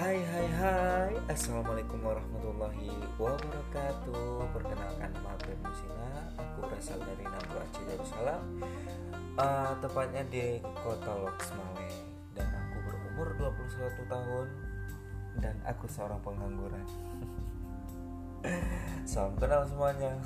Hai hai hai. Assalamualaikum warahmatullahi wabarakatuh. Perkenalkan nama aku Musina Aku berasal dari Nambu Aceh Darussalam uh, eh, Tepatnya di kota Loksmawe. Dan aku berumur 21 tahun. Dan aku seorang pengangguran. Salam kenal semuanya.